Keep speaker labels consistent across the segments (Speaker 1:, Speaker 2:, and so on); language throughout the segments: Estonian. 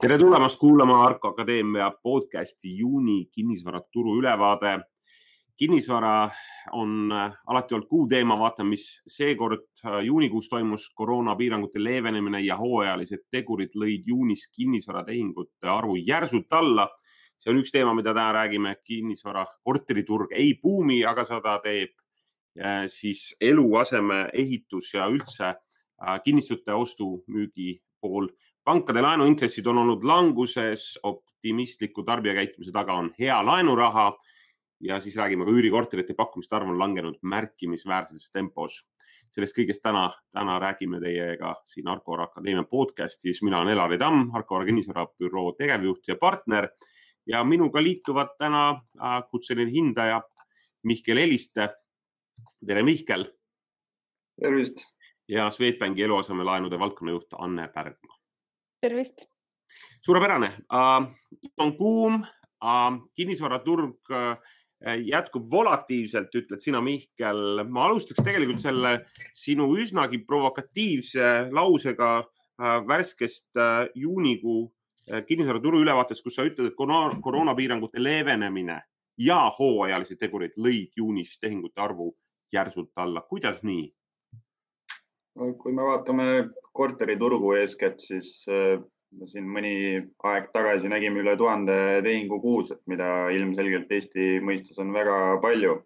Speaker 1: tere tulemast kuulama Arko Akadeemia podcasti juuni kinnisvaraturu ülevaade. kinnisvara on alati olnud kuuteema, vaatame, mis seekord juunikuus toimus. koroonapiirangute leevenemine ja hooajalised tegurid lõid juunis kinnisvaratehingute arvu järsult alla. see on üks teema, mida täna räägime. kinnisvara, korteriturg ei buumi, aga seda teeb siis eluaseme ehitus ja üldse kinnistute ostu-müügi pool pankade laenuintressid on olnud languses, optimistliku tarbijakäitumise taga on hea laenuraha ja siis räägime ka üürikorterite pakkumiste arv on langenud märkimisväärses tempos. sellest kõigest täna, täna räägime teiega siin Arko Akadeemia podcastis. mina olen Elari Tamm, Arko kinnisvarabüroo tegevjuht ja partner ja minuga liituvad täna äh, kutseline hindaja Mihkel Eliste. tere, Mihkel.
Speaker 2: tervist.
Speaker 1: ja Swedbanki eluasemelaenude valdkonnajuht Anne Pärgma
Speaker 3: tervist.
Speaker 1: suurepärane uh,, on kuum uh,, kinnisvaraturg uh, jätkub volatiivselt, ütled sina, Mihkel. ma alustaks tegelikult selle sinu üsnagi provokatiivse lausega uh, värskest uh, juunikuu uh, kinnisvaraturu ülevaatest, kus sa ütled, et koroona, koroonapiirangute leevenemine ja hooajalised tegurid lõid juunis tehingute arvu järsult alla. kuidas nii?
Speaker 2: Kui me vaatame korteriturgu eeskätt, siis äh, siin mõni aeg tagasi nägime üle tuhande tehingu kuus, mida ilmselgelt Eesti mõistes on väga palju.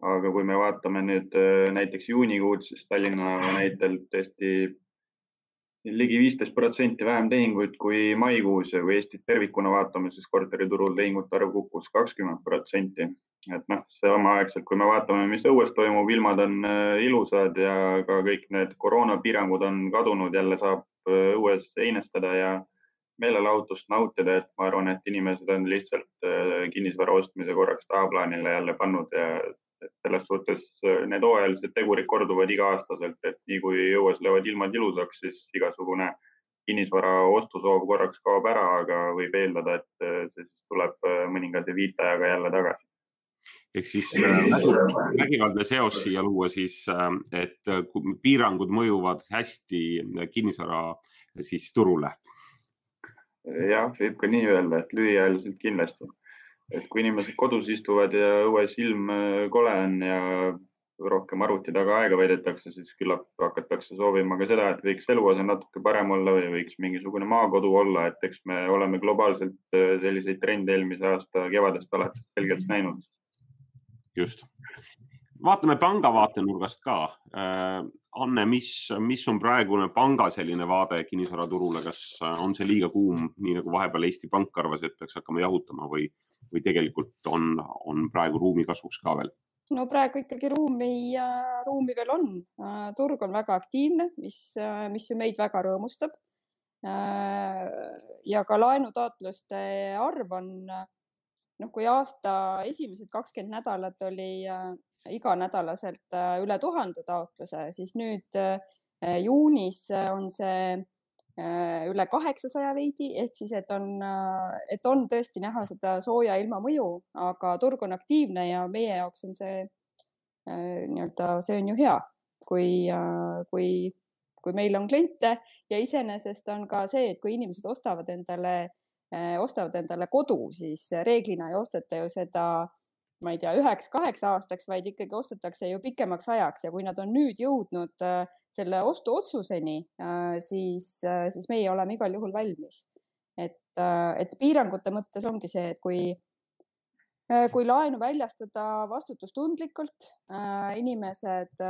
Speaker 2: aga kui me vaatame nüüd äh, näiteks juunikuud, siis Tallinna näitel tõesti ligi viisteist protsenti vähem tehinguid kui maikuus ja kui Eestit tervikuna vaatame, siis korteriturul tehingute arv kukkus kakskümmend protsenti. et noh, samaaegselt, kui me vaatame, mis õues toimub, ilmad on äh, ilusad ja ka kõik need koroonapiirangud on kadunud, jälle saab äh, õues heinestada ja meelelahutust nautida, et ma arvan, et inimesed on lihtsalt äh, kinnisvara ostmise korraks tahaplaanile jälle pannud ja selles suhtes äh, need hooajalised tegurid korduvad iga-aastaselt, et nii kui õues löövad ilmad ilusaks, siis igasugune kinnisvara ostusoov korraks kaob ära, aga võib eeldada, et äh, siis tuleb äh, mõningase viitajaga jälle tagasi.
Speaker 1: ehk siis vägivaldne seos siia luua siis, et piirangud mõjuvad hästi kinnisvara siis turule.
Speaker 2: jah, võib ka nii öelda, et lühiajaliselt kindlasti et kui inimesed kodus istuvad ja õues ilm äh, kole on ja rohkem arvuti taga aega veedetakse, siis küllap hakatakse soovima ka seda, et võiks eluase natuke parem olla või võiks mingisugune maakodu olla, et eks me oleme globaalselt äh, selliseid trende eelmise aasta kevadest alates selgelt näinud.
Speaker 1: just. vaatame panga vaatenurgast ka. Äh, Anne, mis, mis on praegune panga selline vaade kinnisvaraturule, kas on see liiga kuum, nii nagu vahepeal Eesti Pank arvas, et peaks hakkama jahutama või või tegelikult on, on praegu ruumi kasvuks ka veel?
Speaker 3: no praegu ikkagi ruumi, ruumi veel on. turg on väga aktiivne, mis, mis ju meid väga rõõmustab. ja ka laenutaotluste arv on, noh, kui aasta esimesed kakskümmend nädalat oli iganädalaselt üle tuhande taotluse, siis nüüd juunis on see Äh, üle kaheksasaja veidi, ehk siis, et on, äh, et on tõesti näha seda sooja ilma mõju, aga turg on aktiivne ja meie jaoks on see äh, nii-öelda, see on ju hea, kui, kui, kui meil on kliente ja iseenesest on ka see, et kui inimesed ostavad endale, ostavad endale kodu, siis reeglina ei osteta ju seda ma ei tea, üheks-kaheks aastaks, vaid ikkagi ostetakse ju pikemaks ajaks ja kui nad on nüüd jõudnud äh, selle ostuotsuseni, äh, siis, äh, siis meie oleme igal juhul valmis. et, et piirangute mõttes ongi see, et kui, kui laenu väljastada vastutustundlikult, inimesed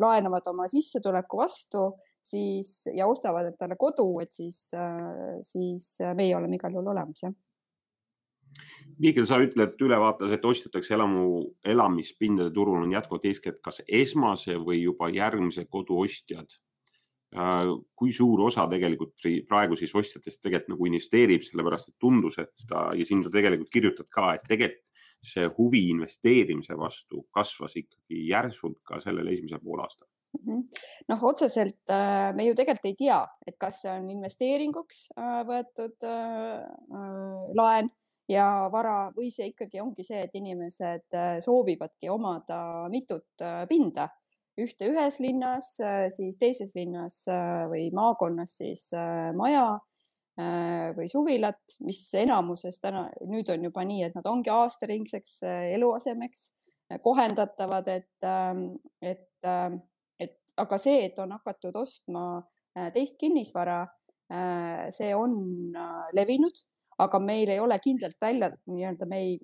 Speaker 3: laenavad oma sissetuleku vastu, siis ja ostavad endale kodu, et siis, siis meie oleme igal juhul olemas, jah
Speaker 1: Mihkel, sa ütled ülevaates, et ostetakse elamu, elamispindade turul on jätkuvalt eeskätt kas esmase või juba järgmise kodu ostjad. Äh, kui suur osa tegelikult praegu siis ostjatest tegelikult nagu investeerib, sellepärast et tundus, et ja siin sa tegelikult kirjutad ka, et tegelikult see huvi investeerimise vastu kasvas ikkagi järsult ka sellel esimesel poolaastal
Speaker 3: mhm. noh, otseselt äh, me ju tegelikult ei tea, et kas see on investeeringuks äh, võetud laen ja vara või see ikkagi ongi see, et inimesed äh, soovivadki omada mitut äh, pinda, ühte ühes linnas, äh, siis teises linnas või maakonnas siis maja või suvilat, mis enamuses täna, nüüd on juba nii, et nad ongi aastaringseks eluasemeks kohendatavad, et, ähm, et, ähm, et aga see, et on hakatud ostma teist kinnisvara, see on levinud, aga meil ei ole kindlalt välja, nii-öelda me ei,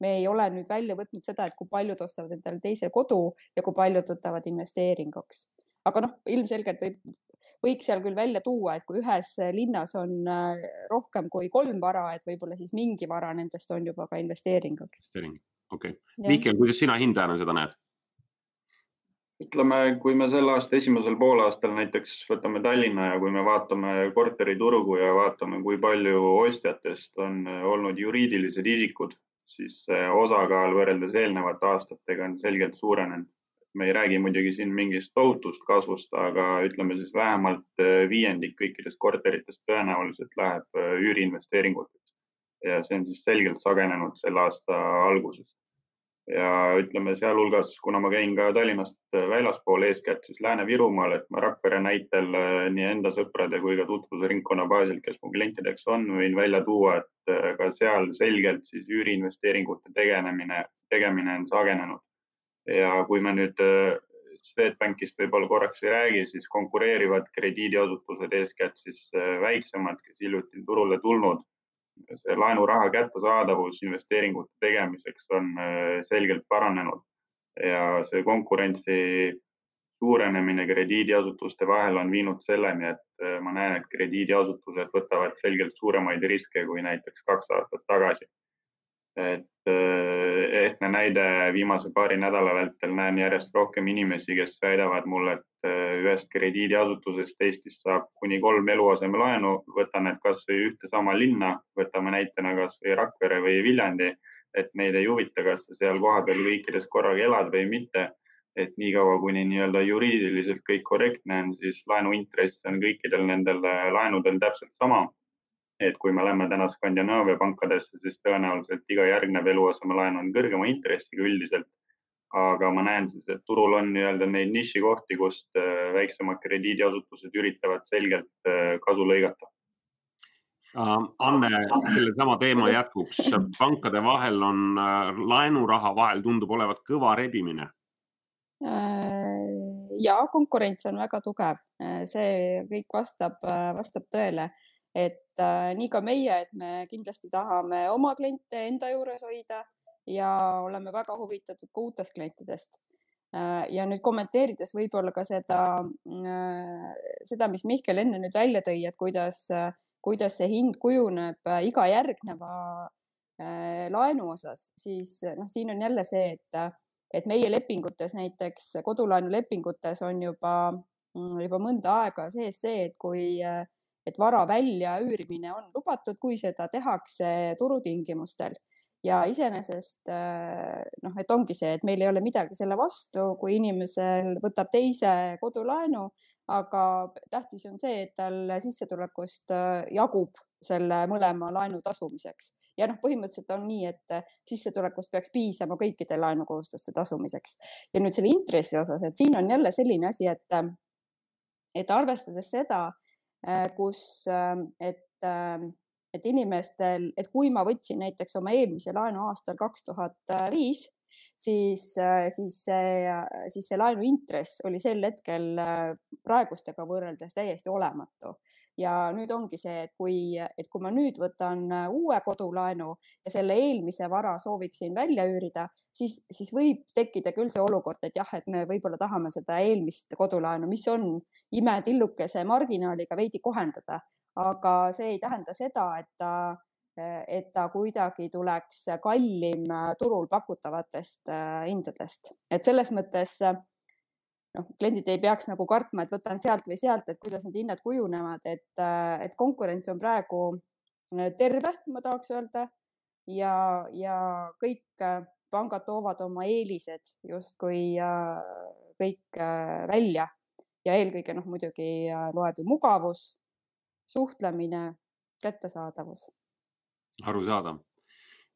Speaker 3: me ei ole nüüd välja võtnud seda, et kui paljud ostavad endale teise kodu ja kui paljud võtavad investeeringuks. aga noh, ilmselgelt võib, võiks seal küll välja tuua, et kui ühes linnas on äh, rohkem kui kolm vara, et võib-olla siis mingi vara nendest on juba ka investeeringuks.
Speaker 1: investeering, okei okay.. Mihkel, kuidas sina hindajana seda näed?
Speaker 2: Ütleme, kui me selle aasta esimesel poolaastal näiteks võtame Tallinna ja kui me vaatame korteriturgu ja vaatame, kui palju ostjatest on olnud juriidilised isikud, siis osakaal võrreldes eelnevate aastatega on selgelt suurenenud. me ei räägi muidugi siin mingist tohutust kasvust, aga ütleme siis vähemalt äh, viiendik kõikidest korteritest tõenäoliselt läheb äh, üüriinvesteeringuteks ja see on siis selgelt sagenenud selle aasta algusest ja ütleme sealhulgas, kuna ma käin ka Tallinnast väljaspool, eeskätt siis Lääne-Virumaal, et ma Rakvere näitel äh, nii enda sõprade kui ka tutvusringkonna baasil, kes mu klientideks on, võin välja tuua, et äh, ka seal selgelt siis üüriinvesteeringute tegelemine, tegemine on sagenenud. ja kui me nüüd äh, Swedbankist võib-olla korraks ei räägi, siis konkureerivad krediidiasutused, eeskätt siis väiksemad, kes hiljuti turule tulnud see laenuraha kättesaadavus investeeringute tegemiseks on äh, selgelt paranenud. Ja see konkurentsi suurenemine krediidiasutuste vahel on viinud selleni, et äh, ma näen, et krediidiasutused võtavad selgelt suuremaid riske kui näiteks kaks aastat tagasi. Et ehtne näide viimase paari nädala vältel näen järjest rohkem inimesi, kes väidavad mulle, et eh, ühest krediidiasutusest Eestis saab kuni kolm eluasemelaenu, võtan need kasvõi ühte sama linna, võtame näitena kasvõi Rakvere või Viljandi, et neid ei huvita, kas sa seal kohapeal kõikides korraga elad või mitte. et niikaua, kuni nii-öelda juriidiliselt kõik korrektne on, siis laenuintress on kõikidel nendel laenudel täpselt sama et kui me läheme täna Skandinaavia pankadesse, siis tõenäoliselt iga järgnev eluasemelaen on kõrgema intressiga üldiselt. aga ma näen siis, et turul on nii-öelda neid nišikohti, kust äh, väiksemad krediidiasutused üritavad selgelt äh, kasu lõigata.
Speaker 1: Anne, sellesama teema jätkuks, pankade vahel on äh, laenuraha vahel tundub olevat kõva rebimine.
Speaker 3: ja konkurents on väga tugev, see kõik vastab, vastab tõele et äh, nii ka meie, et me kindlasti tahame oma kliente enda juures hoida ja oleme väga huvitatud ka uutest klientidest äh,. ja nüüd kommenteerides võib-olla ka seda äh,, seda, mis Mihkel enne nüüd välja tõi, et kuidas, kuidas see hind kujuneb iga järgneva laenu osas, siis noh, siin on jälle see, et, et meie lepingutes näiteks kodulaenulepingutes on juba, juba mõnda aega sees see, et kui äh, et vara väljaüürimine on lubatud, kui seda tehakse turutingimustel ja iseenesest äh, noh, et ongi see, et meil ei ole midagi selle vastu, kui inimesel võtab teise kodulaenu, aga tähtis on see, et tal sissetulekust äh, jagub selle mõlema laenu tasumiseks ja noh, põhimõtteliselt on nii, et sissetulekust peaks piisama kõikide laenukohustuste tasumiseks. ja nüüd selle intressi osas, et siin on jälle selline asi, et, et arvestades seda, Äh, kus, ähm, et, ähm, et inimestel, et kui ma võtsin näiteks oma eelmise laenu aastal kaks tuhat viis, siis, äh, siis see, siis see laenu intress oli sel hetkel äh, praegustega võrreldes täiesti olematu ja nüüd ongi see, et kui, et kui ma nüüd võtan äh, uue kodulaenu ja selle eelmise vara sooviksin välja üürida, siis, siis võib tekkida küll see olukord, et jah, et me võib-olla tahame seda eelmist kodulaenu, mis on imetillukese marginaaliga veidi kohendada, aga see ei tähenda seda, et ta et ta kuidagi tuleks kallim turul pakutavatest äh, hindadest, et selles mõttes noh, kliendid ei peaks nagu kartma, et võtan sealt või sealt, et kuidas need hinnad kujunevad, et, äh, et konkurents on praegu äh, terve, ma tahaks öelda. Ja, ja kõik äh, pangad toovad oma eelised justkui kõik välja. Ja eelkõige noh, muidugi loeb ju mugavus, suhtlemine, kättesaadavus.
Speaker 1: arusaadav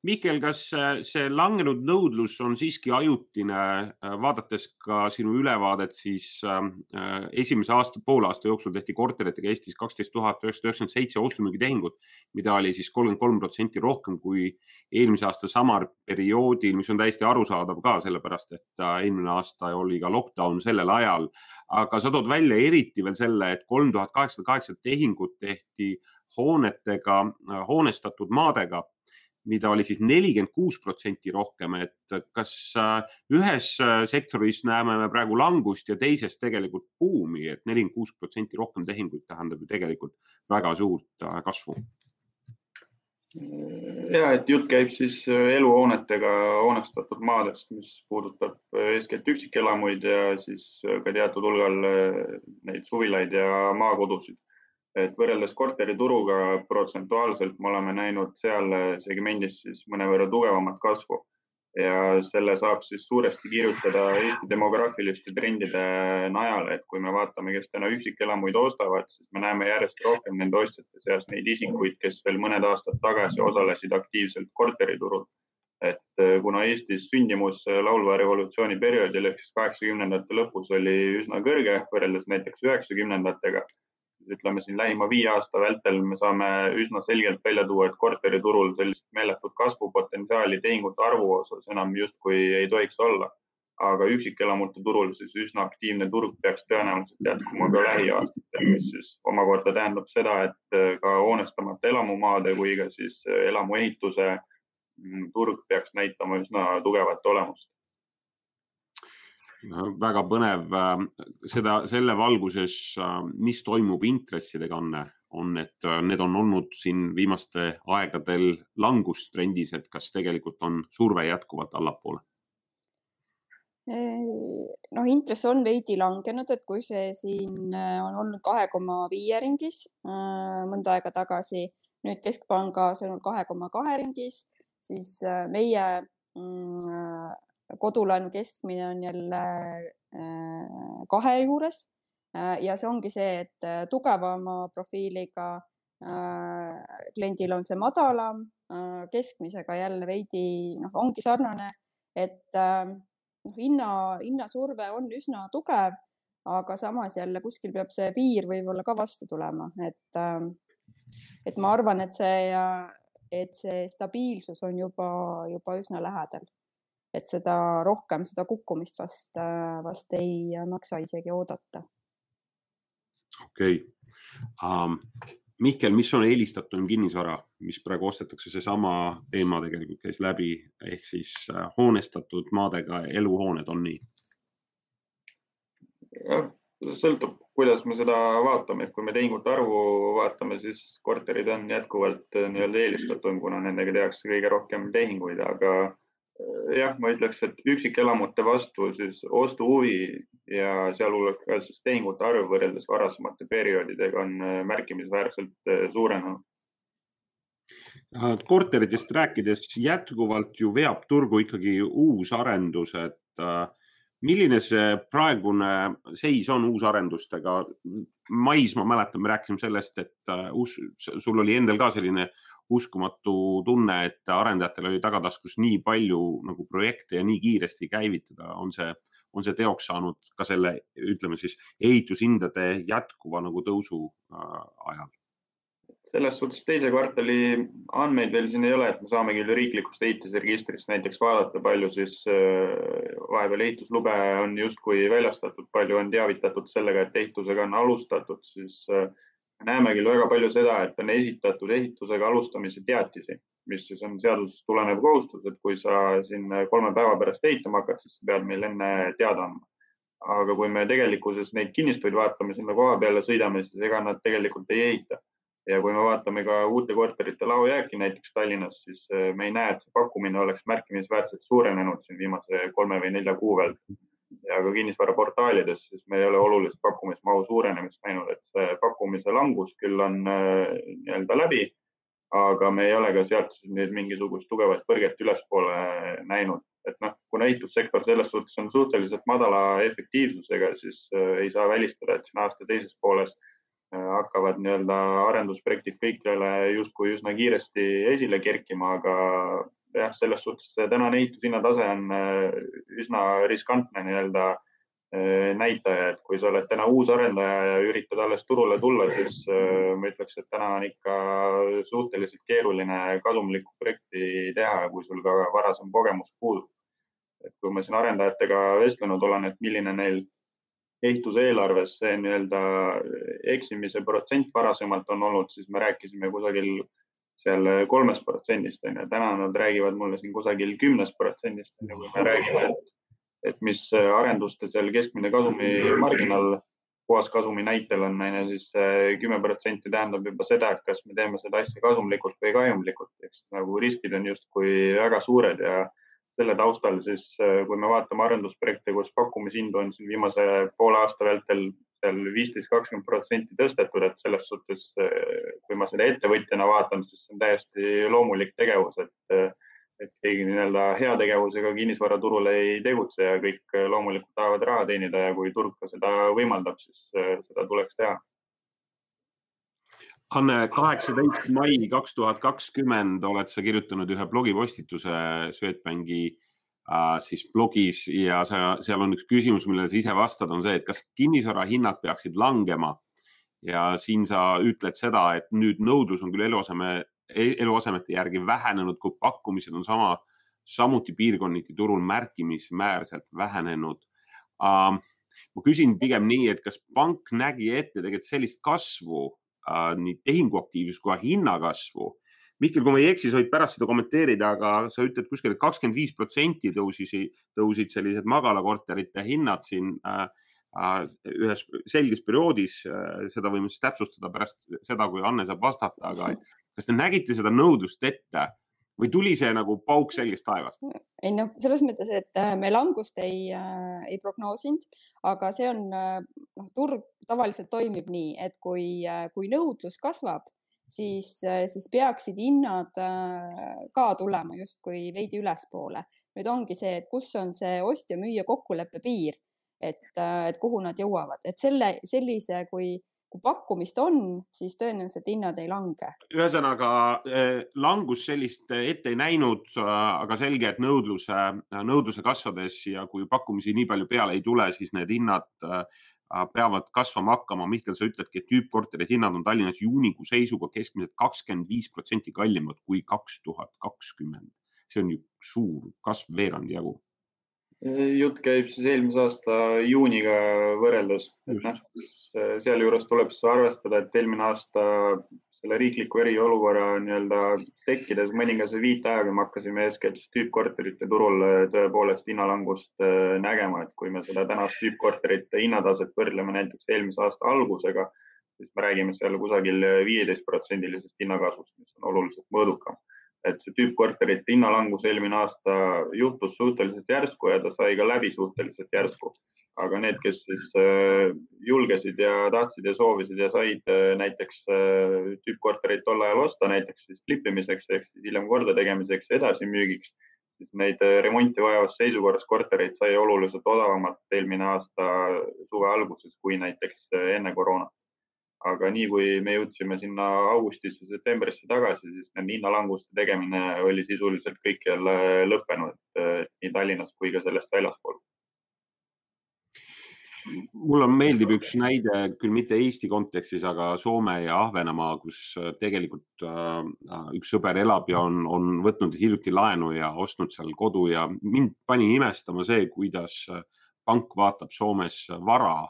Speaker 1: Mihkel, kas äh, see langenud nõudlus on siiski ajutine, äh, vaadates ka sinu ülevaadet, siis ähm, äh, esimese aasta, poole aasta jooksul tehti korteritega Eestis kaksteist tuhat üheksasada üheksakümmend seitse ostu-müügitehingut, mida oli siis kolmkümmend kolm protsenti rohkem kui eelmise aasta samal perioodil, mis on täiesti arusaadav ka sellepärast, et eelmine aasta oli ka lockdown sellel ajal. aga sa tood välja eriti veel selle, et kolm tuhat kaheksasada kaheksa tehingut tehti hoonetega, hoonestatud maadega mida oli siis nelikümmend kuus protsenti rohkem, et kas äh, ühes äh, sektoris näeme me praegu langust ja teises tegelikult buumi, et nelikümmend kuus protsenti rohkem tehinguid tähendab ju tegelikult väga suurt äh, kasvu.
Speaker 2: ja et jutt käib siis eluhoonetega hoonestatud maadest, mis puudutab eeskätt üksikelamuid ja siis ka teatud hulgal neid suvilaid ja maakodusid et võrreldes korterituruga protsentuaalselt me oleme näinud seal segmendis siis mõnevõrra tugevamat kasvu ja selle saab siis suuresti kirjutada Eesti demograafiliste trendide najal, et kui me vaatame, kes täna üksikelamuid ostavad, siis me näeme järjest rohkem nende ostjate seas neid isikuid, kes veel mõned aastad tagasi osalesid aktiivselt korteriturul. et eh, kuna Eestis sündimus laulva revolutsiooni perioodil ehk siis kaheksakümnendate lõpus oli üsna kõrge võrreldes näiteks üheksakümnendatega ütleme siin lähima viie aasta vältel me saame üsna selgelt välja tuua, et korteriturul sellist meeletut kasvupotentsiaali tehingute arvu osas enam justkui ei tohiks olla. aga üksikelamute turul siis üsna aktiivne turg peaks tõenäoliselt jätkuma ka lähiaastatel, mis siis omakorda tähendab seda, et ka hoonestamata elamumaade kui ka siis elamuehituse mm, turg peaks näitama üsna tugevat olemust
Speaker 1: väga põnev äh, seda selle valguses, äh, mis toimub intressidega on, on, et äh, need on olnud siin viimaste aegadel langustrendis, et kas tegelikult on surve jätkuvalt allapoole?
Speaker 3: noh, intress on veidi langenud, et kui see siin on olnud kahe koma viie ringis mõnda aega tagasi, nüüd keskpanga sõnul kahe koma kahe ringis, siis meie mm, kodulaenu keskmine on jälle äh, kahe juures. Äh, ja see ongi see, et äh, tugevama profiiliga kliendil on see madalam, keskmisega jälle veidi noh, ongi sarnane, et noh, hinna, hinnasurve on üsna tugev, aga samas jälle kuskil peab see piir võib-olla ka vastu tulema, et, et ma arvan, et see, et see stabiilsus on juba, juba üsna lähedal et seda rohkem, seda kukkumist vast, vast ei maksa isegi oodata.
Speaker 1: okei okay. um,. Mihkel, mis on eelistatum kinnisvara, mis praegu ostetakse, seesama teema tegelikult käis läbi ehk siis äh, hoonestatud maadega eluhooned on nii?
Speaker 2: jah, sõltub, kuidas me seda vaatame, et kui me tehingute arvu vaatame, siis korterid on jätkuvalt äh, nii-öelda eelistatum, kuna nendega tehakse kõige rohkem tehinguid, aga jah, ma ütleks, et üksikelamute vastu siis ostuhuvi ja sealhulgas ka siis tehingute arv võrreldes varasemate perioodidega on äh, märkimisväärselt äh, suurenenud.
Speaker 1: korteritest rääkides jätkuvalt ju veab turgu ikkagi uusarendus, et äh, milline see praegune seis on uusarendustega? mais ma mäletan, me rääkisime sellest, et uus, sul oli endal ka selline uskumatu tunne, et arendajatel oli tagataskus nii palju nagu projekte ja nii kiiresti käivitada, on see, on see teoks saanud ka selle, ütleme siis ehitushindade jätkuva nagu tõusu äh, ajal?
Speaker 2: selles suhtes teise kvartali andmeid veel siin ei ole, et me saame küll riiklikust ehitusregistrist näiteks vaadata, palju siis äh, vahepeal ehituslube on justkui väljastatud, palju on teavitatud sellega, et ehitusega on alustatud, siis äh, näeme küll väga palju seda, et on esitatud ehitusega alustamise teatisi, mis siis on seadusest tulenev kohustus, et kui sa siin kolme päeva pärast ehitama hakkad, siis pead meile enne teada andma. aga kui me tegelikkuses neid kinnistuid vaatame, sinna koha peale sõidame, siis ega nad tegelikult ei ehita. ja kui me vaatame ka uute korterite laojääki näiteks Tallinnas, siis eh, me ei näe, et see pakkumine oleks märkimisväärselt suurenenud siin viimase kolme või nelja kuu vältel ja ka kinnisvaraportaalides, siis me ei ole olulist pakkumismahu suurenemist näinud, et see pakkumise langus küll on äh, nii-öelda läbi, aga me ei ole ka sealt nüüd mingisugust tugevat põrget ülespoole näinud, et noh, kuna ehitussektor selles suhtes on suhteliselt madala efektiivsusega, siis äh, ei saa välistada, et siin aasta teises pooles äh, hakkavad nii-öelda arendusprojektid kõik jälle justkui üsna kiiresti esile kerkima, aga jah, selles suhtes tänane ehitushinna tase on üsna riskantne nii-öelda näitaja, et kui sa oled täna uus arendaja ja üritad alles turule tulla, siis ma ütleks, et täna on ikka suhteliselt keeruline kasumlikku projekti teha, kui sul ka varasem kogemus puudub. et kui ma siin arendajatega vestlenud olen, et milline neil ehituse eelarves see nii-öelda eksimise protsent varasemalt on olnud, siis me rääkisime kusagil seal kolmest protsendist on ju, täna nad räägivad mulle siin kusagil kümnest protsendist, on ju, kui me räägime, et, et mis arenduste seal keskmine kasumimarginaal puhaskasumi näitel on, on ju, siis kümme protsenti tähendab juba seda, et kas me teeme seda asja kasumlikult või kahjumlikult, eks nagu riskid on justkui väga suured ja selle taustal siis, kui me vaatame arendusprojekte, kus pakkumishindu on siin viimase poole aasta vältel seal viisteist, kakskümmend protsenti tõstetud, et selles suhtes, äh, kui ma seda ettevõtjana vaatan, siis see on täiesti loomulik tegevus, et, äh, et keegi nii-öelda heategevusega kinnisvaraturul ei tegutse ja kõik loomulikult tahavad raha teenida ja kui turg ka seda võimaldab, siis seda tuleks teha.
Speaker 1: Anne, kaheksateist mai kaks tuhat kakskümmend oled sa kirjutanud ühe blogipostituse Swedbanki äh, siis blogis ja sa, seal on üks küsimus, millele sa ise vastad, on see, et kas kinnisvara hinnad peaksid langema. ja siin sa ütled seda, et nüüd nõudlus on küll eluaseme, eluasemete järgi vähenenud, kui pakkumised on sama, samuti piirkonniti turul märkimisväärselt vähenenud uh,. ma küsin pigem nii, et kas pank nägi ette tegelikult sellist kasvu Äh, nii tehinguaktiivsust kui hinnakasvu. Mihkel, kui ma ei eksi, sa võid pärast seda kommenteerida, aga sa ütled kuskil kakskümmend viis protsenti tõusid, tõusid sellised magalakorterite hinnad siin äh, äh, ühes selges perioodis. seda võime siis täpsustada pärast seda, kui Anne saab vastata, aga kas te nägite seda nõudlust ette või tuli see nagu pauk selgest taevast?
Speaker 3: ei noh, selles mõttes, et me langust ei äh,, ei prognoosinud, aga see on, noh, turg tavaliselt toimib nii, et kui, kui nõudlus kasvab, siis, siis peaksid hinnad äh, ka tulema justkui veidi ülespoole. nüüd ongi see, et kus on see ostja-müüja kokkuleppe piir, et, äh, et kuhu nad jõuavad, et selle, sellise, kui, kui pakkumist on, siis tõenäoliselt hinnad ei lange.
Speaker 1: ühesõnaga äh, langus sellist ette ei näinud, aga selge, et nõudluse, nõudluse kasvades ja kui pakkumisi nii palju peale ei tule, siis need hinnad Äh, peavad kasvama hakkama. Mihkel, sa ütledki, et tüüppkorterite hinnad on Tallinnas juunikuu seisuga keskmiselt kakskümmend viis protsenti kallimad kui kaks tuhat kakskümmend. see on ju suur kasv veerandi jagu.
Speaker 2: jutt käib siis eelmise aasta juuniga võrreldes. Noh, sealjuures tuleb siis arvestada, et eelmine aasta selle riikliku eriolukorra nii-öelda tekkides mõningase viiteajaga me hakkasime eeskätt tüüppkorterite turul äh, tõepoolest hinnalangust äh, nägema, et kui me seda tänast tüüppkorterite hinnataset võrdleme näiteks eelmise aasta algusega, siis me räägime seal kusagil viieteist protsendilisest hinnakasvust, mis on oluliselt mõõdukam. Et see tüüppkorterite hinnalangus eelmine aasta juhtus suhteliselt järsku ja ta sai ka läbi suhteliselt järsku aga need, kes siis äh, julgesid ja tahtsid ja soovisid ja said äh, näiteks äh, tüüppkortereid tol ajal osta, näiteks siis flippimiseks ehk siis hiljem kordategemiseks, edasimüügiks, siis neid remonti vajavas seisukorras kortereid sai oluliselt odavamalt eelmine aasta suve alguses kui näiteks enne koroonat. Aga nii kui me jõudsime sinna augustisse, septembrisse tagasi, siis nende hinnalanguste tegemine oli sisuliselt kõikjal lõppenud, nii Tallinnas kui ka sellest väljaspool.
Speaker 1: Mulle meeldib üks näide, küll mitte Eesti kontekstis, aga Soome ja Ahvenamaa, kus tegelikult äh, üks sõber elab ja on, on võtnud hiljuti laenu ja ostnud seal kodu ja mind pani imestama see, kuidas äh, pank vaatab Soomes vara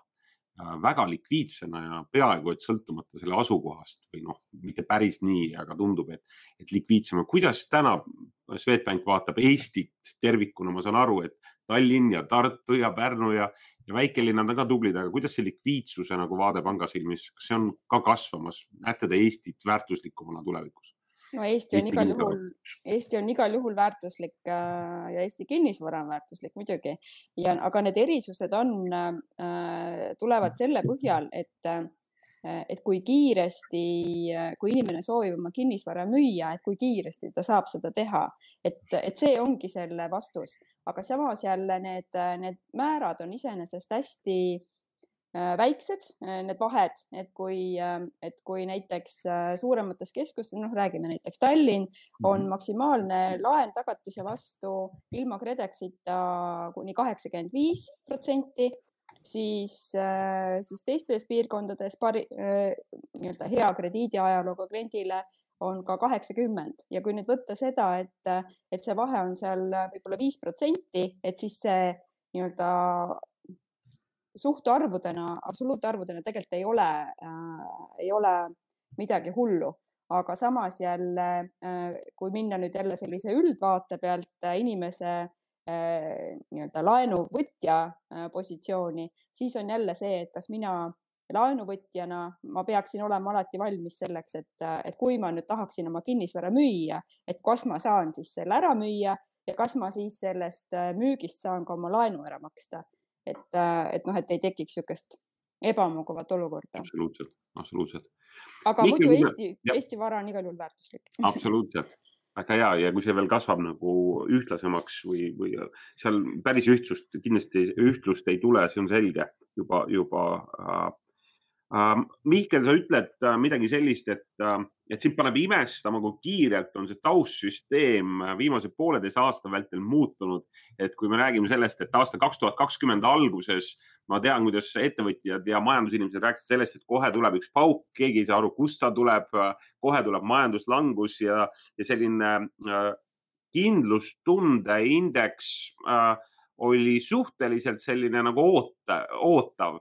Speaker 1: väga likviidsena ja peaaegu et sõltumata selle asukohast või noh, mitte päris nii, aga tundub, et, et likviidsema. kuidas täna Swedbank vaatab Eestit tervikuna, ma saan aru, et Tallinn ja Tartu ja Pärnu ja, ja väikelinnad on ka tublid, aga kuidas see likviidsuse nagu vaade panga silmis, kas see on ka kasvamas, näete te Eestit väärtuslikumana tulevikus?
Speaker 3: No Eesti on Eesti igal juhul, Eesti on igal juhul väärtuslik äh, ja Eesti kinnisvara on väärtuslik muidugi. Ja, aga need erisused on äh,, tulevad selle põhjal, et äh, et kui kiiresti, kui inimene soovib oma kinnisvara müüa, et kui kiiresti ta saab seda teha, et, et see ongi selle vastus, aga samas jälle need, need määrad on iseenesest hästi väiksed, need vahed, et kui, et kui näiteks suuremates keskustes, noh, räägime näiteks Tallinn, on mhm. maksimaalne laen tagatise vastu ilma KredExita kuni kaheksakümmend viis protsenti siis, siis teistes piirkondades pari, nii-öelda hea krediidiajalooga kliendile on ka kaheksakümmend ja kui nüüd võtta seda, et, et see vahe on seal võib-olla viis protsenti, et siis see nii-öelda suhtarvudena, absoluutarvudena tegelikult ei ole äh,, ei ole midagi hullu, aga samas jälle äh,, kui minna nüüd jälle sellise üldvaate pealt äh, inimese äh, nii-öelda laenuvõtja äh, positsiooni, siis on jälle see, et kas mina laenuvõtjana ma peaksin olema alati valmis selleks, et, et kui ma nüüd tahaksin oma kinnisvara müüa, et kas ma saan siis selle ära müüa ja kas ma siis sellest äh, müügist saan ka oma laenu ära maksta. Et, äh, et noh, et ei tekiks niisugust ebamugavat olukorda.
Speaker 1: absoluutselt, absoluutselt.
Speaker 3: aga Miks muidu Eesti, Eesti vara on igal juhul väärtuslik.
Speaker 1: Absoluutselt. Väga hea. Ja kui see veel kasvab nagu ühtlasemaks või, või seal päris ühtsust kindlasti ühtlust ei tule, see on selge. Juba, juba äh, Mihkel, sa ütled äh, midagi sellist, et, äh, et sind paneb imestama, kui kiirelt on see taustsüsteem äh, viimase pooleteise aasta vältel muutunud. et kui me räägime sellest, et aasta kaks tuhat kakskümmend alguses ma tean, kuidas ettevõtjad ja majandusinimesed rääkisid sellest, et kohe tuleb üks pauk, keegi ei saa aru, kust ta tuleb, kohe tuleb majanduslangus ja, ja selline äh, kindlustunde indeks äh, oli suhteliselt selline nagu oota, ootav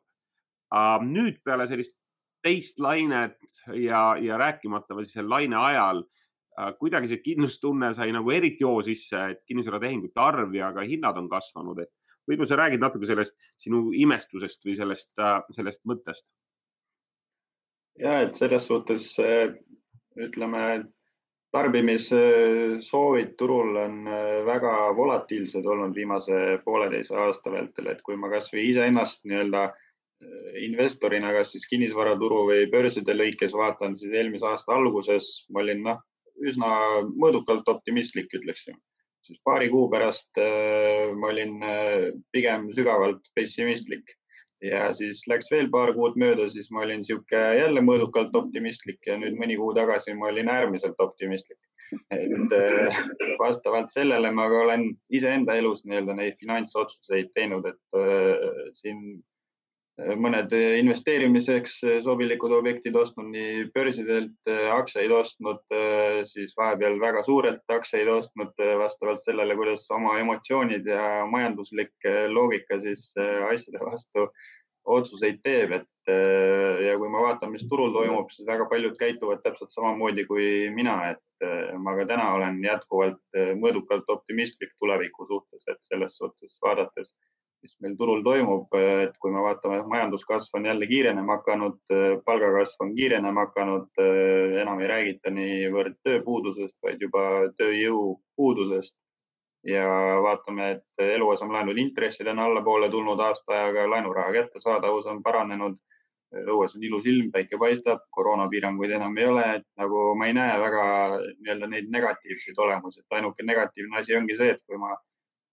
Speaker 1: nüüd peale sellist teist lainet ja, ja rääkimata veel selle laine ajal äh, kuidagi see kindlustunne sai nagu eriti hoo sisse, et kinnisvaratehingute arv ja ka hinnad on kasvanud, et võib-olla sa räägid natuke sellest sinu imestusest või sellest, äh, sellest mõttest?
Speaker 2: ja et selles suhtes äh, ütleme, tarbimissoovid turul on väga volatiilsed olnud viimase pooleteise aasta vältel, et kui ma kasvõi iseennast nii-öelda äh, investorina, kas siis kinnisvaraturu või börside lõikes vaatan, siis eelmise aasta alguses ma olin noh, üsna mõõdukalt optimistlik, ütleksin. siis paari kuu pärast äh, ma olin äh, pigem sügavalt pessimistlik ja siis läks veel paar kuud mööda, siis ma olin niisugune jälle mõõdukalt optimistlik ja nüüd mõni kuu tagasi ma olin äärmiselt optimistlik. et äh, vastavalt sellele ma ka olen iseenda elus nii-öelda neid finantsotsuseid teinud, et äh, siin mõned investeerimiseks sobilikud objektid ostnud nii börsidelt, aktsiaid ostnud, siis vahepeal väga suurelt aktsiaid ostnud vastavalt sellele, kuidas oma emotsioonid ja majanduslik loogika siis asjade vastu otsuseid teeb, et ja kui ma vaatan, mis turul toimub, siis väga paljud käituvad täpselt samamoodi kui mina, et ma ka täna olen jätkuvalt mõõdukalt optimistlik tuleviku suhtes, et selles suhtes vaadates mis meil turul toimub, et kui me vaatame, majanduskasv on jälle kiirenema hakanud, palgakasv on kiirenema hakanud, enam ei räägita niivõrd tööpuudusest, vaid juba tööjõupuudusest. ja vaatame, et eluasemelaenude intressid on allapoole tulnud aasta ajaga, laenuraha kättesaadavus on paranenud. õues on ilus ilm, päike paistab, koroonapiiranguid enam ei ole, et nagu ma ei näe väga nii-öelda neid negatiivseid olemusi, et ainuke negatiivne asi ongi see, et kui ma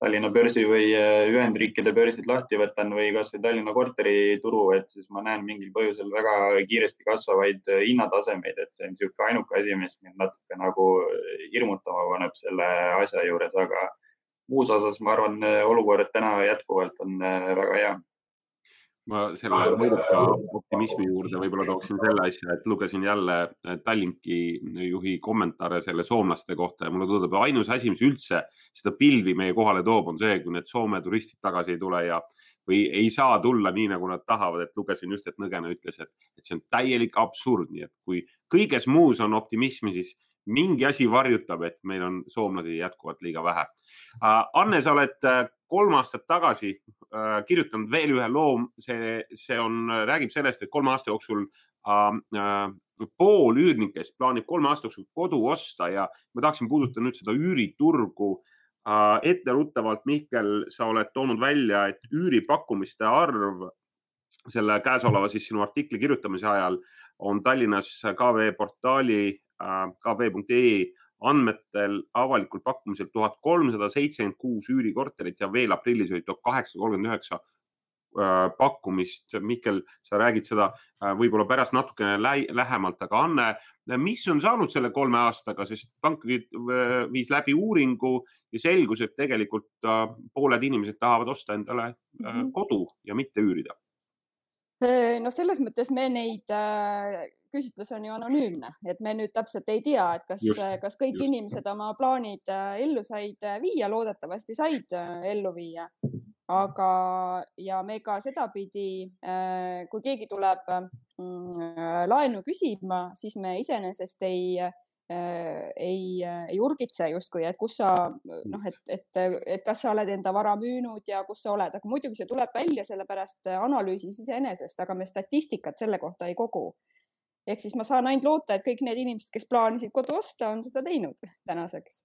Speaker 2: Tallinna börsi või äh, Ühendriikide börsid lahti võtan või kasvõi Tallinna korterituru, et siis ma näen mingil põhjusel väga kiiresti kasvavaid äh, hinnatasemeid, et see on niisugune ainuke asi, mis mind natuke nagu äh, hirmutama paneb selle asja juures, aga muus osas ma arvan, olukord täna jätkuvalt on väga hea
Speaker 1: ma selle mõõduka optimismi juurde võib-olla tooksin selle asja, et lugesin jälle äh, Tallinki juhi kommentaare selle soomlaste kohta ja mulle tundub, ainus asi, mis üldse seda pilvi meie kohale toob, on see, kui need Soome turistid tagasi ei tule ja või ei saa tulla nii, nagu nad tahavad, et lugesin just, et Nõgene ütles, et, et see on täielik absurd, nii et kui kõiges muus on optimismi, siis mingi asi varjutab, et meil on soomlasi jätkuvalt liiga vähe. Äh, Anne, sa oled äh, kolm aastat tagasi äh, kirjutanud veel ühe loo, see, see on, räägib sellest, et kolme aasta jooksul pool üürnikest plaanib kolme aasta jooksul kodu osta ja ma tahaksin puudutada nüüd seda üüriturgu. etteruttavalt, Mihkel, sa oled toonud välja, et üüripakkumiste arv selle käesoleva siis sinu artikli kirjutamise ajal on Tallinnas KV portaali kv.ee andmetel avalikul pakkumisel tuhat kolmsada seitsekümmend kuus üürikorterit ja veel aprillis oli tuhat kaheksasada kolmkümmend üheksa äh, pakkumist. Mihkel, sa räägid seda võib-olla pärast natukene lähemalt, aga Anne, mis on saanud selle kolme aastaga, sest pank viis läbi uuringu ja selgus, et tegelikult pooled inimesed tahavad osta endale mm -hmm. kodu ja mitte üürida
Speaker 3: no selles mõttes me neid küsitlus on ju anonüümne, et me nüüd täpselt ei tea, et kas, kas kõik just. inimesed oma plaanid äh, ellu said äh, viia, loodetavasti said äh, ellu viia. aga, ja me ka sedapidi, kui keegi tuleb mm, laenu küsima, siis me iseenesest ei ei, ei urgitse justkui, et kus sa noh, et, et, et kas sa oled enda vara müünud ja kus sa oled, aga muidugi see tuleb välja sellepärast analüüsis iseenesest, aga me statistikat selle kohta ei kogu ehk siis ma saan ainult loota, et kõik need inimesed, kes plaanisid kodu osta, on seda teinud tänaseks.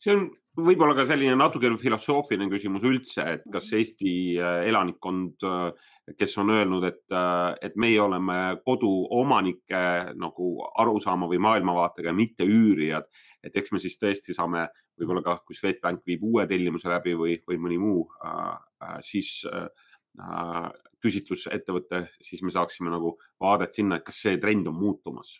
Speaker 1: See on võib-olla ka selline natukene filosoofiline küsimus üldse, et kas mhm. Eesti äh, elanikkond, äh, kes on öelnud, et, äh, et meie oleme koduomanike nagu arusaama või maailmavaatega, mitte üürijad, et eks me siis tõesti saame võib-olla ka, kui Swedbank viib uue tellimuse läbi või, või mõni muu, siis küsitlusettevõte, siis me saaksime nagu vaadet sinna, et kas see trend on muutumas.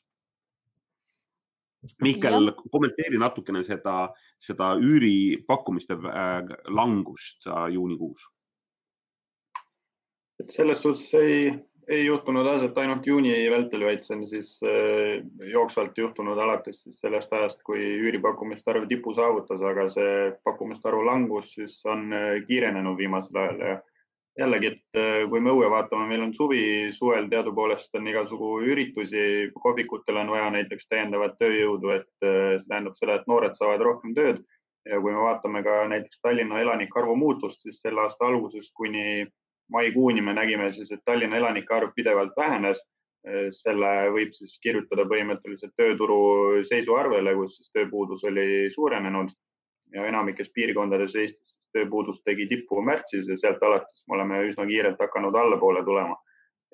Speaker 1: Mihkel, kommenteeri natukene seda, seda üüripakkumiste äh, langust äh, juunikuus.
Speaker 2: et selles suhtes ei, ei juhtunud aset ainult juuni vältel, vaid see on siis äh, jooksvalt juhtunud alates siis sellest ajast, kui üüripakkumiste arv tipu saavutas, aga see pakkumiste arvu langus siis on kiirenenud viimasel ajal ja jällegi, et äh, kui me õue vaatame, meil on suvi, suvel teadupoolest on igasugu üritusi, kohvikutel on vaja näiteks täiendavat tööjõudu, et äh, see tähendab seda, et noored saavad rohkem tööd. ja kui me vaatame ka näiteks Tallinna elanike arvu muutust, siis selle aasta algusest kuni maikuuni me nägime siis, et Tallinna elanike arv pidevalt vähenes. Äh, selle võib siis kirjutada põhimõtteliselt tööturu seisu arvele, kus siis tööpuudus oli suurenenud ja enamikes piirkondades Eestis tööpuudus tegi tippu märtsis ja sealt alates me oleme üsna kiirelt hakanud allapoole tulema.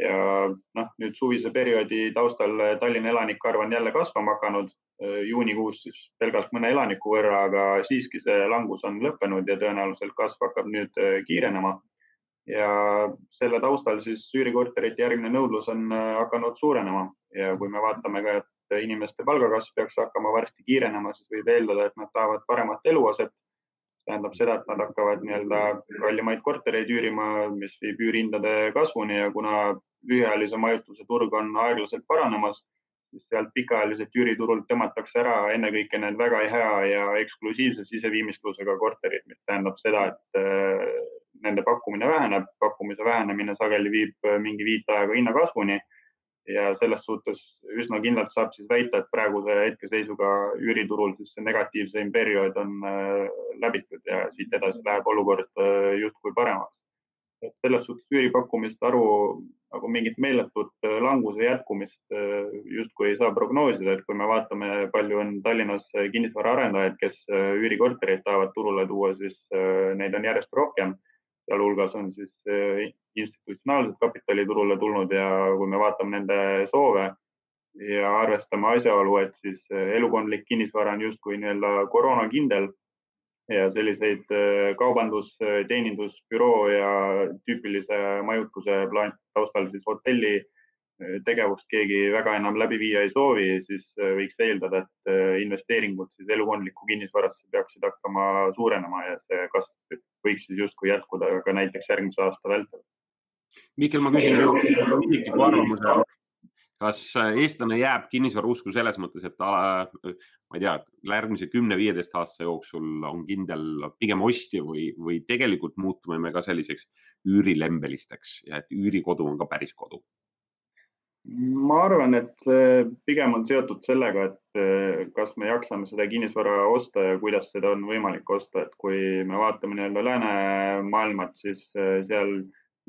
Speaker 2: ja noh, nüüd suvise perioodi taustal Tallinna elanike arv on jälle kasvama hakanud. juunikuus siis pelgalt mõne elaniku võrra, aga siiski see langus on lõppenud ja tõenäoliselt kasv hakkab nüüd kiirenema. ja selle taustal siis üürikorterite järgmine nõudlus on hakanud suurenema ja kui me vaatame ka, et inimeste palgakasv peaks hakkama varsti kiirenema, siis võib eeldada, et nad tahavad paremat eluaset tähendab seda, et nad hakkavad nii-öelda kallimaid kortereid üürima, mis viib üürihindade kasvuni ja kuna lühiajalise majutuse turg on aeglaselt paranemas, siis sealt pikaajaliselt üüriturult tõmmatakse ära ennekõike need väga hea ja eksklusiivse siseviimistlusega korterid, mis tähendab seda, et äh, nende pakkumine väheneb, pakkumise vähenemine sageli viib mingi viitajaga hinnakasvuni ja selles suhtes üsna kindlalt saab siis väita, et praeguse hetkeseisuga üüriturul siis see negatiivseim periood on äh, läbitud ja siit edasi läheb olukord äh, justkui paremaks. et selles suhtes üüripakkumiste arvu nagu mingit meeletut äh, languse jätkumist justkui ei saa prognoosida, et kui me vaatame, palju on Tallinnas kinnisvaraarendajaid, kes üürikortereid tahavad turule tuua, siis neid on järjest rohkem sealhulgas on siis institutsionaalset kapitali turule tulnud ja kui me vaatame nende soove ja arvestame asjaolu, et siis eh, elukondlik kinnisvara on justkui nii-öelda koroonakindel ja selliseid eh, kaubandus, teenindus, büroo ja tüüpilise majutuse plaan, taustal siis hotelli tegevust keegi väga enam läbi viia ei soovi, siis võiks eeldada, et investeeringud siis elukondlikku kinnisvarasse peaksid hakkama suurenema ja see kasv võiks siis justkui jätkuda ka näiteks järgmise aasta vältel.
Speaker 1: Mihkel, ma küsin isikliku arvamuse. kas eestlane jääb kinnisvarausku selles mõttes, et ta, ma ei tea, järgmise kümne-viieteist aasta jooksul on kindel pigem ostja või, või tegelikult muutume me ka selliseks üürilembelisteks ja et üürikodu on ka päris kodu?
Speaker 2: ma arvan, et pigem on seotud sellega, et kas me jaksame seda kinnisvara osta ja kuidas seda on võimalik osta, et kui me vaatame nii-öelda läänemaailmat, siis seal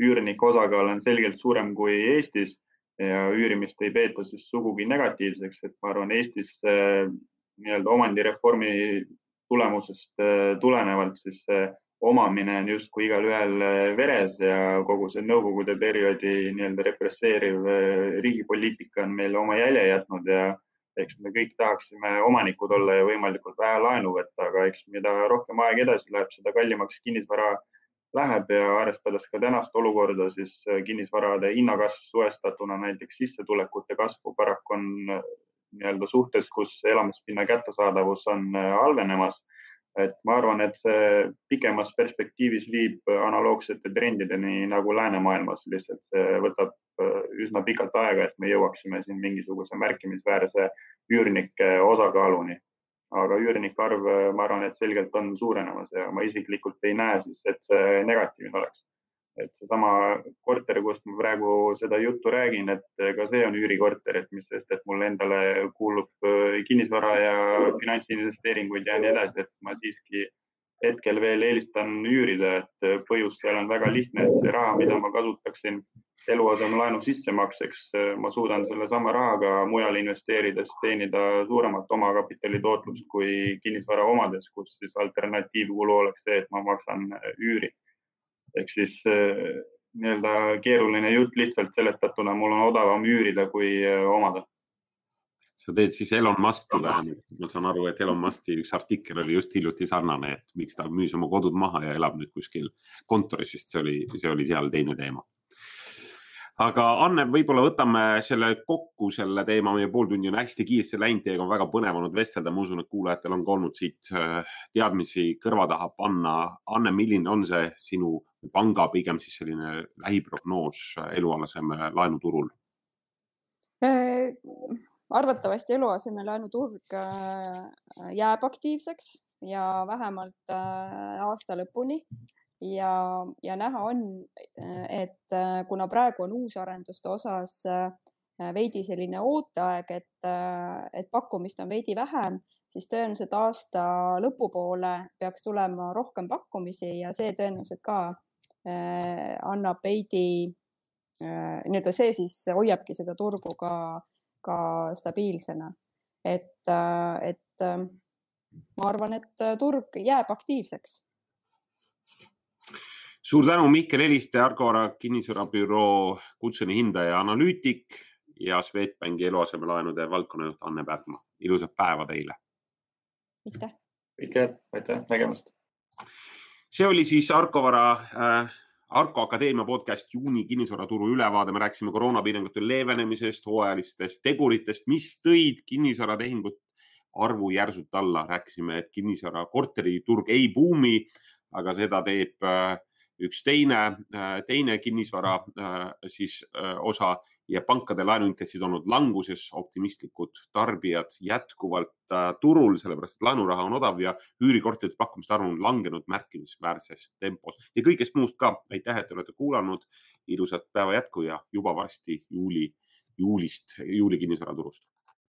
Speaker 2: üürnike osakaal on selgelt suurem kui Eestis ja üürimist ei peeta siis sugugi negatiivseks, et ma arvan, Eestis nii-öelda omandireformi tulemusest tulenevalt siis omamine on justkui igalühel äh, veres ja kogu see Nõukogude perioodi nii-öelda represseeriv äh, riigipoliitika on meile oma jälje jätnud ja eks me kõik tahaksime omanikud olla ja võimalikult vähe laenu võtta, aga eks mida rohkem aeg edasi läheb, seda kallimaks kinnisvara läheb ja arvestades ka tänast olukorda, siis kinnisvarade hinnakasv suhestatuna näiteks sissetulekute kasvu paraku on nii-öelda suhtes, kus elamispinna kättesaadavus on halvenemas et ma arvan, et see pikemas perspektiivis viib analoogsete trendideni nagu läänemaailmas, lihtsalt see võtab äh, üsna pikalt aega, et me jõuaksime siin mingisuguse märkimisväärse üürnike osakaaluni. Aga üürnike arv, äh, ma arvan, et selgelt on suurenemas ja ma isiklikult ei näe siis, et see negatiivne oleks. Et seesama korter, kust ma praegu seda juttu räägin, et ka see on üürikorter, et mis sest, et mulle endale kuulub äh, kinnisvara ja finantsinvesteeringuid ja nii edasi, et ma siiski hetkel veel eelistan üürida, et põhjus seal on väga lihtne, et see raha, mida ma kasutaksin eluasemelaenu sissemakseks, ma suudan sellesama rahaga mujal investeerides teenida suuremat omakapitali tootlust kui kinnisvara omades, kus siis alternatiivkulu oleks see, et ma maksan üüri ehk siis nii-öelda keeruline jutt lihtsalt seletatuna, mul on odavam üürida kui omada.
Speaker 1: Sa teed siis Elon Musk'i vähemalt, ma saan aru, et Elon Musk'i üks artikkel oli just hiljuti sarnane, et miks ta müüs oma kodud maha ja elab nüüd kuskil kontoris, vist. See oli, see oli seal teine teema. Aga Anne, võib-olla võtame selle kokku, selle teema, meie pool tundi on hästi kiiresti läinud, teiega on väga põnev olnud vestelda, ma usun, et kuulajatel on ka olnud siit äh, teadmisi kõrva taha panna. Anne, milline on see sinu panga pigem siis selline lähiprognoos eluaseme laenuturul?
Speaker 3: Äh, arvatavasti eluasemelaenu turg äh, jääb aktiivseks ja vähemalt aasta lõpuni. Ja, ja näha on, et äh, kuna praegu on uusarenduste osas äh, veidi selline ooteaeg, et, äh, et pakkumist on veidi vähem, siis tõenäoliselt aasta lõpupoole peaks tulema rohkem pakkumisi ja see tõenäoliselt ka annab veidi, nii-öelda see siis hoiabki seda turgu ka, ka stabiilsena. et, et ma arvan, et turg jääb aktiivseks
Speaker 1: suur tänu, Mihkel Heliste, Argora kinnisvarabüroo kutseline hindaja ja analüütik ja Swedbanki eluasemelaenude valdkonnajuht Anne Pärgma. ilusat päeva teile.
Speaker 3: aitäh.
Speaker 2: kõike, aitäh, nägemist.
Speaker 1: see oli siis Arkovara äh, Arko Akadeemia podcast juuni kinnisvaraturu ülevaade, me rääkisime koroonapiirangute leevenemisest, hooajalistest teguritest, mis tõid kinnisvaratehingud arvu järsult alla, rääkisime, et kinnisvara korteriturg ei buumi, aga seda teeb äh, üks teine, äh, teine kinnisvara äh, siis äh, osa ja pankade laenuintressid olnud languses, optimistlikud tarbijad jätkuvalt turul, sellepärast et laenuraha on odav ja üürikorterite pakkumiste arv on langenud märkimisväärses tempos ja kõigest muust ka. aitäh, et te olete kuulanud. ilusat päeva jätku ja juba varsti juuli, juulist, juuli kinnisvaraturust